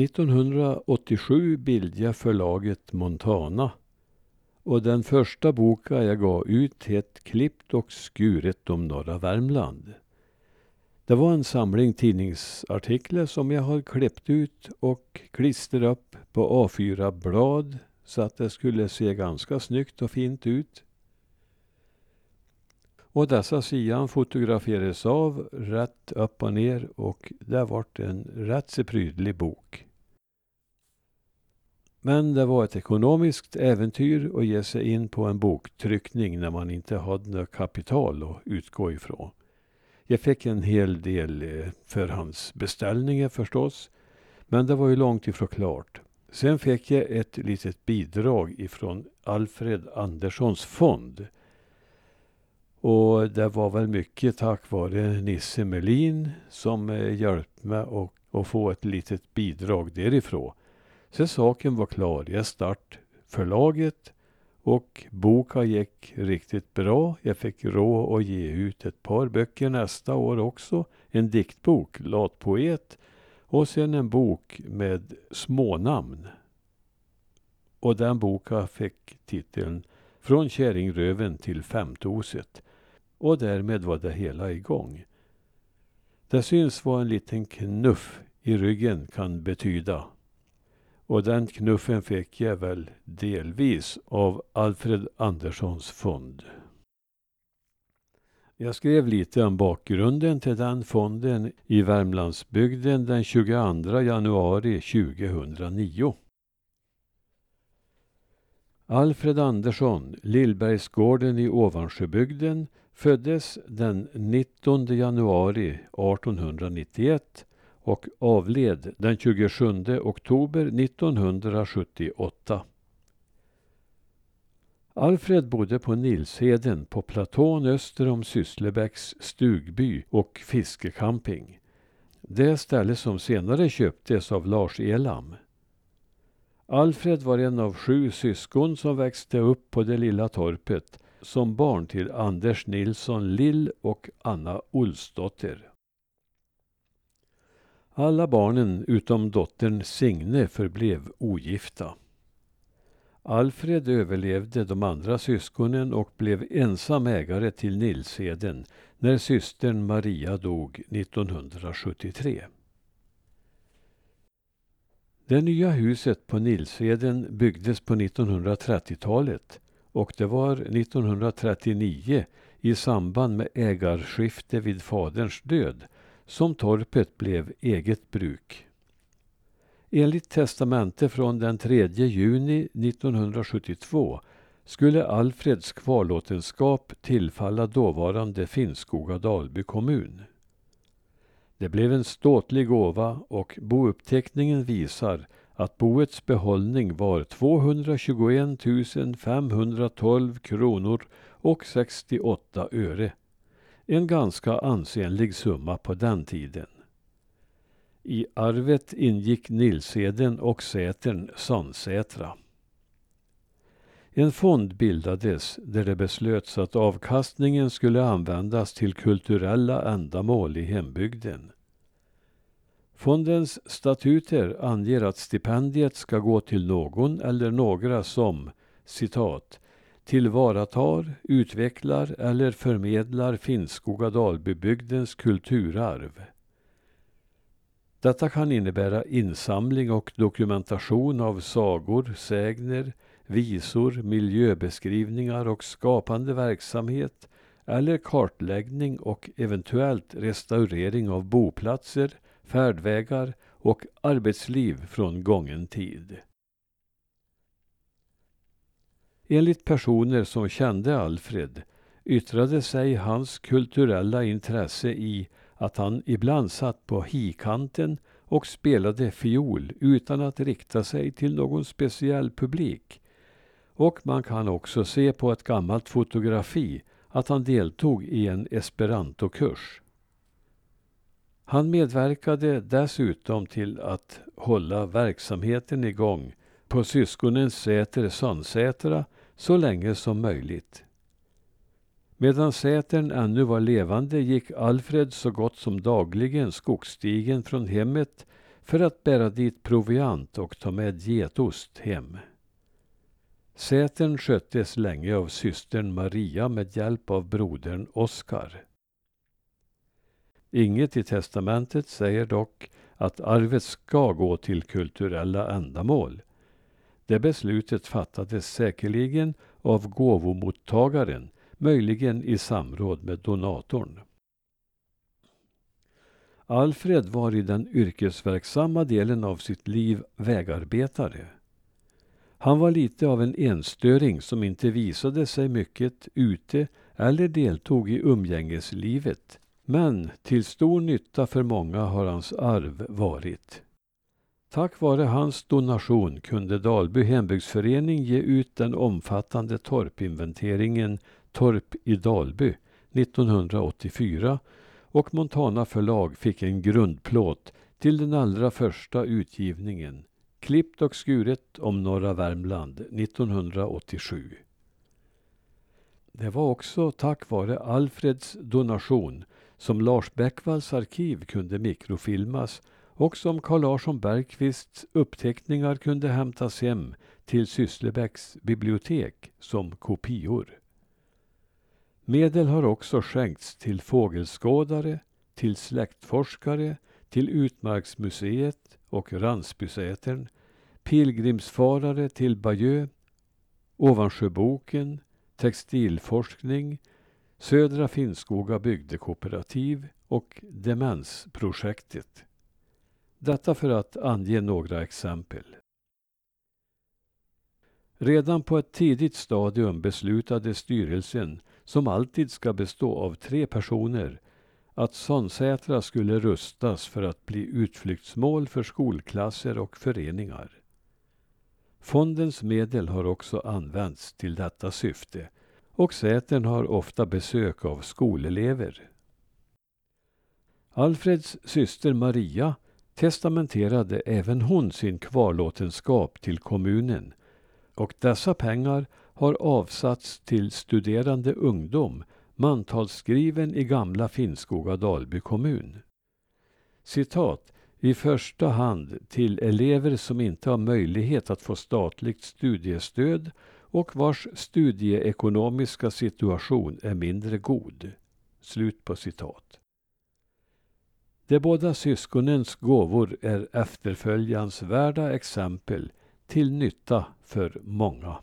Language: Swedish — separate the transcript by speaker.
Speaker 1: 1987 bildade jag förlaget Montana och den första boken jag gav ut hette Klippt och skuret om norra Värmland. Det var en samling tidningsartiklar som jag hade klippt ut och klistrat upp på A4-blad så att det skulle se ganska snyggt och fint ut. Och dessa sidan fotograferades av rätt upp och ner och det vart en rätt så prydlig bok. Men det var ett ekonomiskt äventyr att ge sig in på en boktryckning när man inte hade något kapital att utgå ifrån. Jag fick en hel del eh, förhandsbeställningar förstås. Men det var ju långt ifrån klart. Sen fick jag ett litet bidrag ifrån Alfred Anderssons fond. Och det var väl mycket tack vare Nisse Melin som eh, hjälpte mig att, att få ett litet bidrag därifrån. Så saken var klar. Jag start förlaget och boken gick riktigt bra. Jag fick råd att ge ut ett par böcker nästa år också. En diktbok, Latpoet, och sen en bok med smånamn. Och den boken fick titeln Från Kärringröven till Femtoset. Och därmed var det hela igång. Det syns vad en liten knuff i ryggen kan betyda. Och den knuffen fick jag väl delvis av Alfred Anderssons fond. Jag skrev lite om bakgrunden till den fonden i Värmlandsbygden den 22 januari 2009. Alfred Andersson, Lillbergsgården i Ovansjöbygden, föddes den 19 januari 1891 och avled den 27 oktober 1978. Alfred bodde på Nilsheden på platån öster om Sysslebäcks stugby och fiskecamping. Det ställe som senare köptes av Lars Elam. Alfred var en av sju syskon som växte upp på det lilla torpet som barn till Anders Nilsson Lill och Anna Olsdotter. Alla barnen utom dottern Signe förblev ogifta. Alfred överlevde de andra syskonen och blev ensam ägare till Nilsheden när systern Maria dog 1973. Det nya huset på Nilsheden byggdes på 1930-talet och det var 1939 i samband med ägarskifte vid faderns död som torpet blev eget bruk. Enligt testamente från den 3 juni 1972 skulle Alfreds kvarlåtenskap tillfalla dåvarande Finnskoga Dalby kommun. Det blev en ståtlig gåva och bouppteckningen visar att boets behållning var 221 512 kronor och 68 öre. En ganska ansenlig summa på den tiden. I arvet ingick Nilseden och Sätern Sandsätra. En fond bildades där det beslöts att avkastningen skulle användas till kulturella ändamål i hembygden. Fondens statuter anger att stipendiet ska gå till någon eller några som citat tillvaratar, utvecklar eller förmedlar Finnskoga-Dalbybygdens kulturarv. Detta kan innebära insamling och dokumentation av sagor, sägner, visor, miljöbeskrivningar och skapande verksamhet eller kartläggning och eventuellt restaurering av boplatser, färdvägar och arbetsliv från gången tid. Enligt personer som kände Alfred yttrade sig hans kulturella intresse i att han ibland satt på hikanten och spelade fiol utan att rikta sig till någon speciell publik. Och man kan också se på ett gammalt fotografi att han deltog i en esperantokurs. Han medverkade dessutom till att hålla verksamheten igång på syskonens säter Sandsätra så länge som möjligt. Medan Sätern ännu var levande gick Alfred så gott som dagligen skogsstigen från hemmet för att bära dit proviant och ta med getost hem. Sätern sköttes länge av systern Maria med hjälp av brodern Oskar. Inget i testamentet säger dock att arvet ska gå till kulturella ändamål. Det beslutet fattades säkerligen av gåvomottagaren, möjligen i samråd med donatorn. Alfred var i den yrkesverksamma delen av sitt liv vägarbetare. Han var lite av en enstöring som inte visade sig mycket ute eller deltog i umgängeslivet. Men till stor nytta för många har hans arv varit. Tack vare hans donation kunde Dalby hembygdsförening ge ut den omfattande torpinventeringen Torp i Dalby 1984 och Montana förlag fick en grundplåt till den allra första utgivningen Klippt och skuret om norra Värmland 1987. Det var också tack vare Alfreds donation som Lars Bäckvalls arkiv kunde mikrofilmas och som Carl Larsson Bergqvists uppteckningar kunde hämtas hem till Sysslebäcks bibliotek som kopior. Medel har också skänkts till fågelskådare, till släktforskare, till Utmarksmuseet och Ransbysätern, pilgrimsfarare till Bayeux, Ovansjöboken, textilforskning, Södra Finnskoga bygdekooperativ och Demensprojektet. Detta för att ange några exempel. Redan på ett tidigt stadium beslutade styrelsen, som alltid ska bestå av tre personer, att Sonsätra skulle rustas för att bli utflyktsmål för skolklasser och föreningar. Fondens medel har också använts till detta syfte och Sätern har ofta besök av skolelever. Alfreds syster Maria testamenterade även hon sin kvarlåtenskap till kommunen och dessa pengar har avsatts till studerande ungdom mantalsskriven i gamla Finnskoga Dalby kommun. Citat i första hand till elever som inte har möjlighet att få statligt studiestöd och vars studieekonomiska situation är mindre god. Slut på citat. De båda syskonens gåvor är efterföljansvärda exempel till nytta för många.